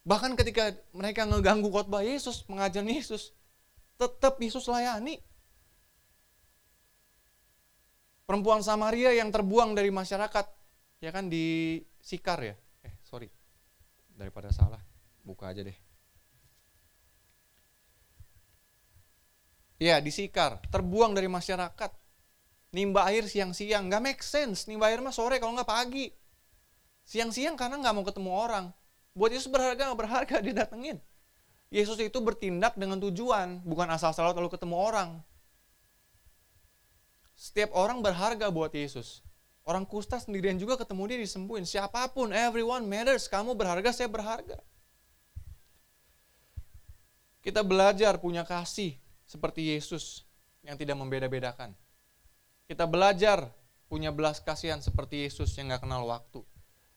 Bahkan ketika mereka ngeganggu khotbah Yesus, mengajar Yesus, tetap Yesus layani. Perempuan Samaria yang terbuang dari masyarakat, ya kan di Sikar ya. Eh, sorry. Daripada salah, buka aja deh. Ya, di Sikar, terbuang dari masyarakat. Nimba air siang-siang, nggak make sense. Nimba air mah sore kalau nggak pagi. Siang-siang karena nggak mau ketemu orang. Buat Yesus berharga nggak berharga [LAUGHS] dia datengin. Yesus itu bertindak dengan tujuan, bukan asal-asal lalu ketemu orang. Setiap orang berharga buat Yesus. Orang kusta sendirian juga ketemu dia disembuhin. Siapa pun, everyone matters. Kamu berharga, saya berharga. Kita belajar punya kasih seperti Yesus yang tidak membeda-bedakan. Kita belajar punya belas kasihan seperti Yesus yang gak kenal waktu.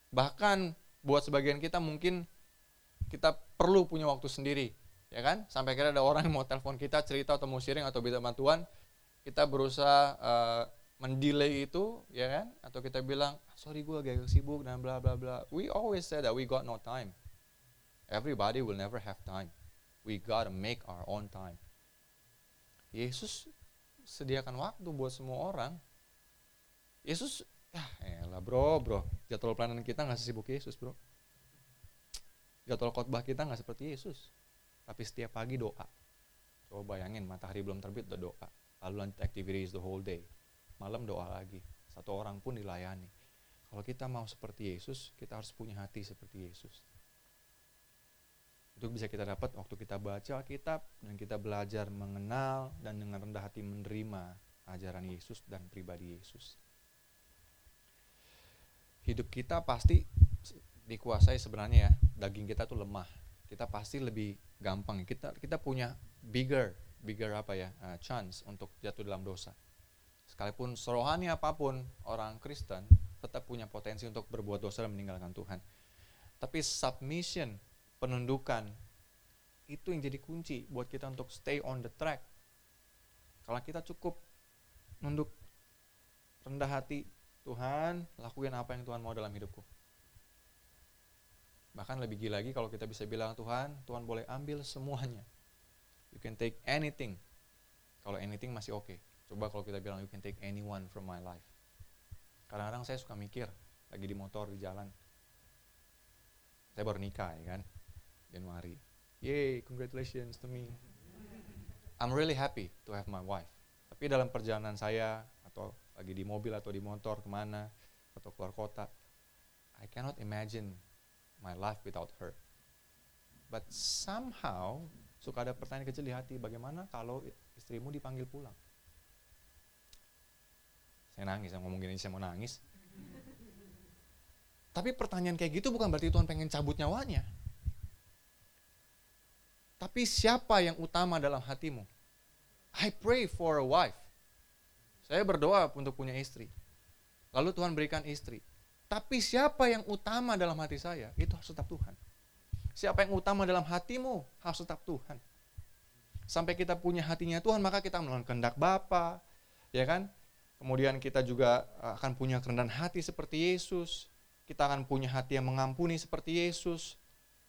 Bahkan buat sebagian kita mungkin kita perlu punya waktu sendiri, ya kan? Sampai kira ada orang yang mau telepon kita cerita atau mau sharing atau minta bantuan, kita berusaha uh, mendelay itu, ya kan? Atau kita bilang, ah, sorry gue agak sibuk dan bla bla bla. We always say that we got no time. Everybody will never have time. We gotta make our own time. Yesus sediakan waktu buat semua orang. Yesus Ya elah bro, bro. Jadwal pelayanan kita nggak sesibuk Yesus bro. Jadwal khotbah kita nggak seperti Yesus. Tapi setiap pagi doa. Coba bayangin matahari belum terbit udah doa. Lalu lanjut activities the whole day. Malam doa lagi. Satu orang pun dilayani. Kalau kita mau seperti Yesus, kita harus punya hati seperti Yesus. Itu bisa kita dapat waktu kita baca Alkitab dan kita belajar mengenal dan dengan rendah hati menerima ajaran Yesus dan pribadi Yesus hidup kita pasti dikuasai sebenarnya ya daging kita tuh lemah kita pasti lebih gampang kita kita punya bigger bigger apa ya uh, chance untuk jatuh dalam dosa sekalipun serohani apa pun orang Kristen tetap punya potensi untuk berbuat dosa dan meninggalkan Tuhan tapi submission penundukan itu yang jadi kunci buat kita untuk stay on the track kalau kita cukup nunduk rendah hati Tuhan, lakuin apa yang Tuhan mau dalam hidupku. Bahkan lebih gila lagi kalau kita bisa bilang, Tuhan, Tuhan boleh ambil semuanya. You can take anything. Kalau anything masih oke. Okay. Coba kalau kita bilang, you can take anyone from my life. Kadang-kadang saya suka mikir, lagi di motor, di jalan. Saya baru nikah ya kan, Januari. Yay, congratulations to me. I'm really happy to have my wife. Tapi dalam perjalanan saya atau lagi di mobil atau di motor ke mana atau keluar kota, I cannot imagine my life without her. But somehow suka ada pertanyaan kecil di hati, bagaimana kalau istrimu dipanggil pulang? Saya nangis, saya ngomong gini, saya mau nangis. Tapi pertanyaan kayak gitu bukan berarti Tuhan pengen cabut nyawanya. Tapi siapa yang utama dalam hatimu? I pray for a wife. Saya berdoa untuk punya istri. Lalu Tuhan berikan istri. Tapi siapa yang utama dalam hati saya? Itu harus tetap Tuhan. Siapa yang utama dalam hatimu? Harus tetap Tuhan. Sampai kita punya hatinya Tuhan, maka kita melakukan kehendak Bapa, ya kan? Kemudian kita juga akan punya kerendahan hati seperti Yesus kita akan punya hati yang mengampuni seperti Yesus.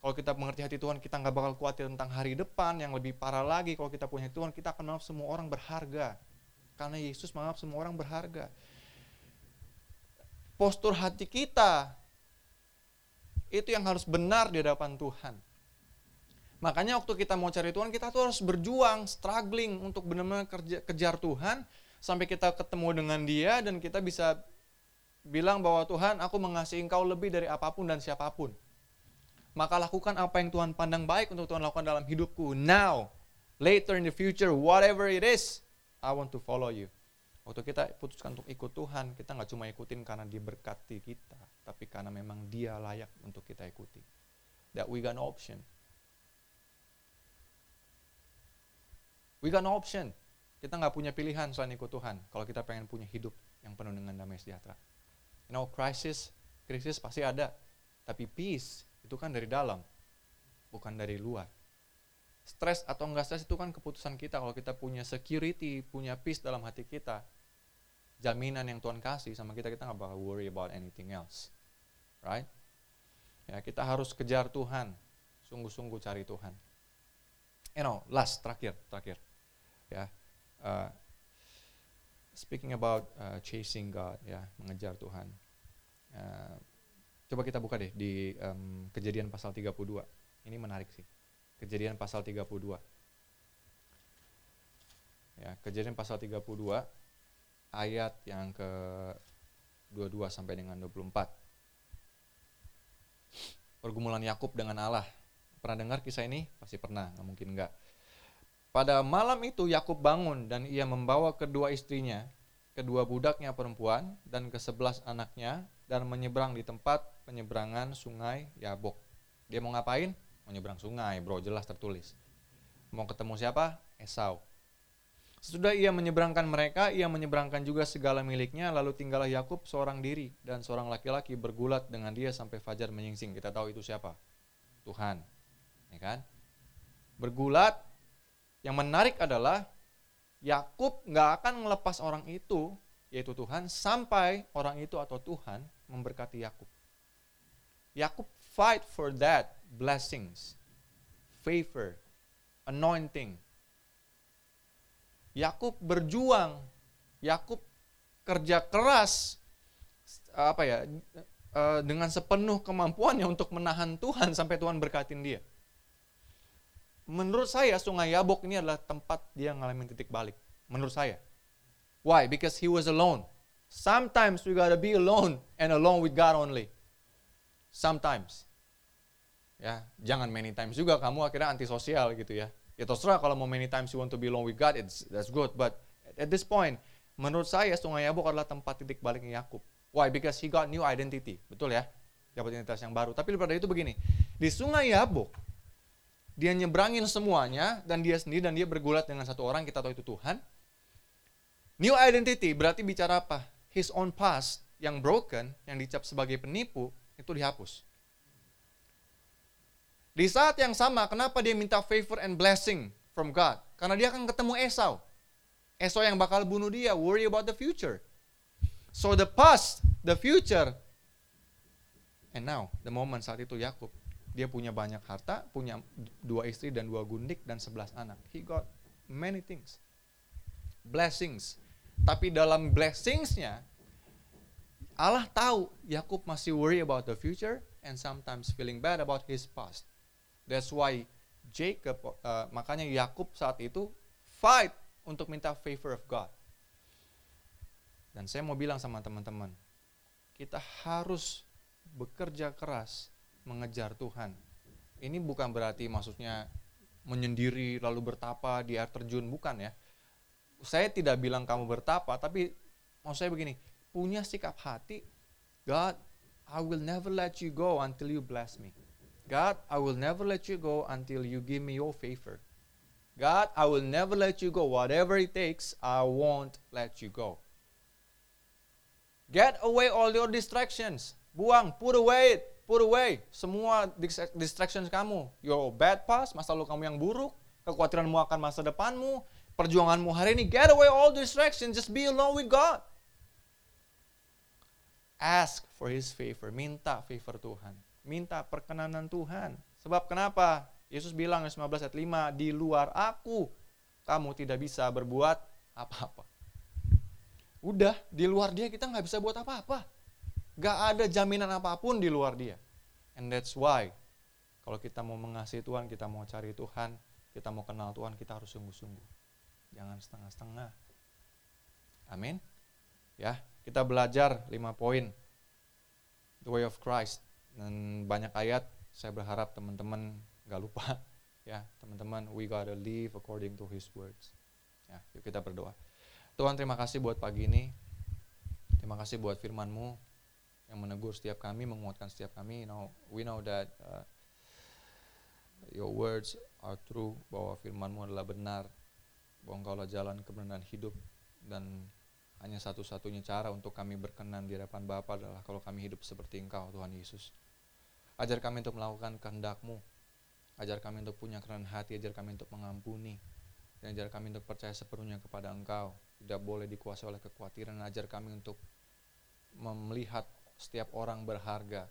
Kalau kita mengerti hati Tuhan, kita nggak bakal khawatir tentang hari depan. Yang lebih parah lagi, kalau kita punya Tuhan, kita akan menganggap semua orang berharga. Karena Yesus menganggap semua orang berharga. Postur hati kita, itu yang harus benar di hadapan Tuhan. Makanya waktu kita mau cari Tuhan, kita tuh harus berjuang, struggling untuk benar-benar kejar Tuhan, sampai kita ketemu dengan dia, dan kita bisa bilang bahwa Tuhan aku mengasihi engkau lebih dari apa pun dan siapa pun. Maka lakukan apa yang Tuhan pandang baik untuk Tuhan lakukan dalam hidupku. Now, later in the future, whatever it is, I want to follow you. Waktu kita putuskan untuk ikut Tuhan, kita nggak cuma ikutin karena dia berkati kita, tapi karena memang dia layak untuk kita ikuti. That we got no option. We got no option. Kita nggak punya pilihan selain ikut Tuhan. Kalau kita pengen punya hidup yang penuh dengan damai sejahtera. You know, crisis, krisis pasti ada. Tapi peace itu kan dari dalam, bukan dari luar. Stres atau enggak stres itu kan keputusan kita. Kalau kita punya security, punya peace dalam hati kita, jaminan yang Tuhan kasih sama kita, kita nggak bakal worry about anything else. Right? Ya, kita harus kejar Tuhan. Sungguh-sungguh cari Tuhan. You know, last, terakhir, terakhir. Ya, uh, speaking about uh, chasing God ya mengejar Tuhan uh, coba kita buka deh di um, kejadian pasal 32 ini menarik sih kejadian pasal 32 ya kejadian pasal 32 ayat yang ke 22 sampai dengan 24 pergumulan Yakub dengan Allah pernah dengar kisah ini pasti pernah nggak mungkin enggak pada malam itu Yakub bangun dan ia membawa kedua istrinya, kedua budaknya perempuan dan kesebelas anaknya dan menyeberang di tempat penyeberangan sungai Yabok. Dia mau ngapain? Mau nyeberang sungai, bro, jelas tertulis. Mau ketemu siapa? Esau. Sesudah ia menyeberangkan mereka, ia menyeberangkan juga segala miliknya, lalu tinggallah Yakub seorang diri dan seorang laki-laki bergulat dengan dia sampai fajar menyingsing. Kita tahu itu siapa? Tuhan. Ya kan? Bergulat yang menarik adalah Yakub nggak akan melepas orang itu, yaitu Tuhan, sampai orang itu atau Tuhan memberkati Yakub. Yakub fight for that blessings, favor, anointing. Yakub berjuang, Yakub kerja keras, apa ya, eh, dengan sepenuh kemampuannya untuk menahan Tuhan sampai Tuhan berkatin dia menurut saya Sungai Yabok ini adalah tempat dia ngalamin titik balik. Menurut saya. Why? Because he was alone. Sometimes we gotta be alone and alone with God only. Sometimes. Ya, jangan many times juga kamu akhirnya antisosial gitu ya. Ya terserah kalau mau many times you want to be alone with God, it's, that's good. But at this point, menurut saya Sungai Yabok adalah tempat titik baliknya Yakub. Why? Because he got new identity. Betul ya? Dapat identitas yang baru. Tapi daripada itu begini. Di Sungai Yabok, dia nyebrangin semuanya dan dia sendiri dan dia bergulat dengan satu orang kita tahu itu Tuhan. New identity berarti bicara apa? His own past yang broken, yang dicap sebagai penipu itu dihapus. Di saat yang sama, kenapa dia minta favor and blessing from God? Karena dia akan ketemu Esau. Esau yang bakal bunuh dia, worry about the future. So the past, the future, and now, the moment saat itu Yakub dia punya banyak harta, punya dua istri dan dua gundik dan sebelas anak. He got many things. Blessings. Tapi dalam blessingsnya, Allah tahu Yakub masih worry about the future, and sometimes feeling bad about his past. That's why Jacob, uh, makanya Yakub saat itu fight untuk minta favor of God. Dan saya mau bilang sama teman-teman, kita harus bekerja keras mengejar Tuhan. Ini bukan berarti maksudnya menyendiri lalu bertapa di air terjun, bukan ya. Saya tidak bilang kamu bertapa, tapi mau saya begini, punya sikap hati, God, I will never let you go until you bless me. God, I will never let you go until you give me your favor. God, I will never let you go. Whatever it takes, I won't let you go. Get away all your distractions. Buang, put away it, put away semua distractions kamu. Your bad past, masa lalu kamu yang buruk, kekhawatiranmu akan masa depanmu, perjuanganmu hari ini. Get away all distractions, just be alone with God. Ask for His favor, minta favor Tuhan, minta perkenanan Tuhan. Sebab kenapa? Yesus bilang 15 ayat 5, di luar aku kamu tidak bisa berbuat apa-apa. Udah, di luar dia kita nggak bisa buat apa-apa. Gak ada jaminan apa pun di luar dia. And that's why, kalau kita mau mengasihi Tuhan, kita mau cari Tuhan, kita mau kenal Tuhan, kita harus sungguh-sungguh. Jangan setengah-setengah. Amin. Ya, kita belajar lima poin. The way of Christ. Dan banyak ayat, saya berharap teman-teman gak lupa. [LAUGHS] Ya, teman-teman, we gotta live according to His words. Ya, yuk kita berdoa. Tuhan terima kasih buat pagi ini. Terima kasih buat firman-Mu yang menegur setiap kami, menguatkan setiap kami. You know, we know that uh, your words are true, bahwa firman-Mu adalah benar, bahwa Engkau adalah jalan kebenaran hidup, dan hanya satu-satunya cara untuk kami berkenan di hadapan Bapa adalah kalau kami hidup seperti Engkau, Tuhan Yesus. Ajar kami untuk melakukan kehendak-Mu. Ajar kami untuk punya kerendahan hati, ajar kami untuk mengampuni. Dan ajar kami untuk percaya sepenuhnya kepada Engkau tidak boleh dikuasai oleh kekhawatiran ajar kami untuk melihat setiap orang berharga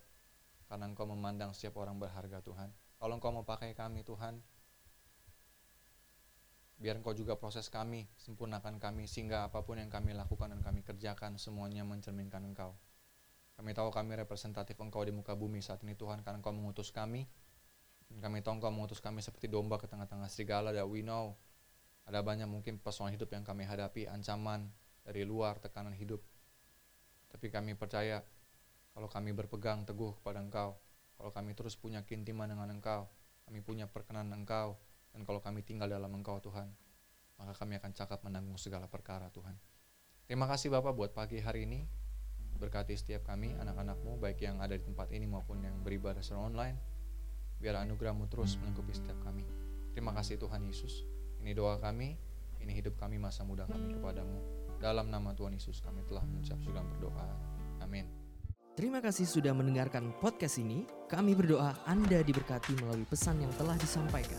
karena engkau memandang setiap orang berharga Tuhan kalau engkau mau pakai kami Tuhan biar engkau juga proses kami sempurnakan kami sehingga apa pun yang kami lakukan dan kami kerjakan semuanya mencerminkan engkau. Kami tahu kami representatif engkau di muka bumi saat ini Tuhan karena engkau mengutus kami. Dan kami tahu engkau mengutus kami seperti domba ke tengah-tengah serigala that we know ada banyak mungkin persoalan hidup yang kami hadapi, ancaman dari luar, tekanan hidup. Tapi kami percaya kalau kami berpegang teguh kepada Engkau, kalau kami terus punya kintiman dengan Engkau, kami punya perkenan Engkau, dan kalau kami tinggal dalam Engkau Tuhan, maka kami akan cakap menanggung segala perkara Tuhan. Terima kasih Bapak buat pagi hari ini. Berkati setiap kami, anak-anakmu, baik yang ada di tempat ini maupun yang beribadah secara online. Biar anugerahmu terus melengkapi setiap kami. Terima kasih Tuhan Yesus. Ini doa kami, ini hidup kami masa muda kami kepadamu. Dalam nama Tuhan Yesus kami telah mengucap sudah berdoa. Amin. Terima kasih sudah mendengarkan podcast ini. Kami berdoa Anda diberkati melalui pesan yang telah disampaikan.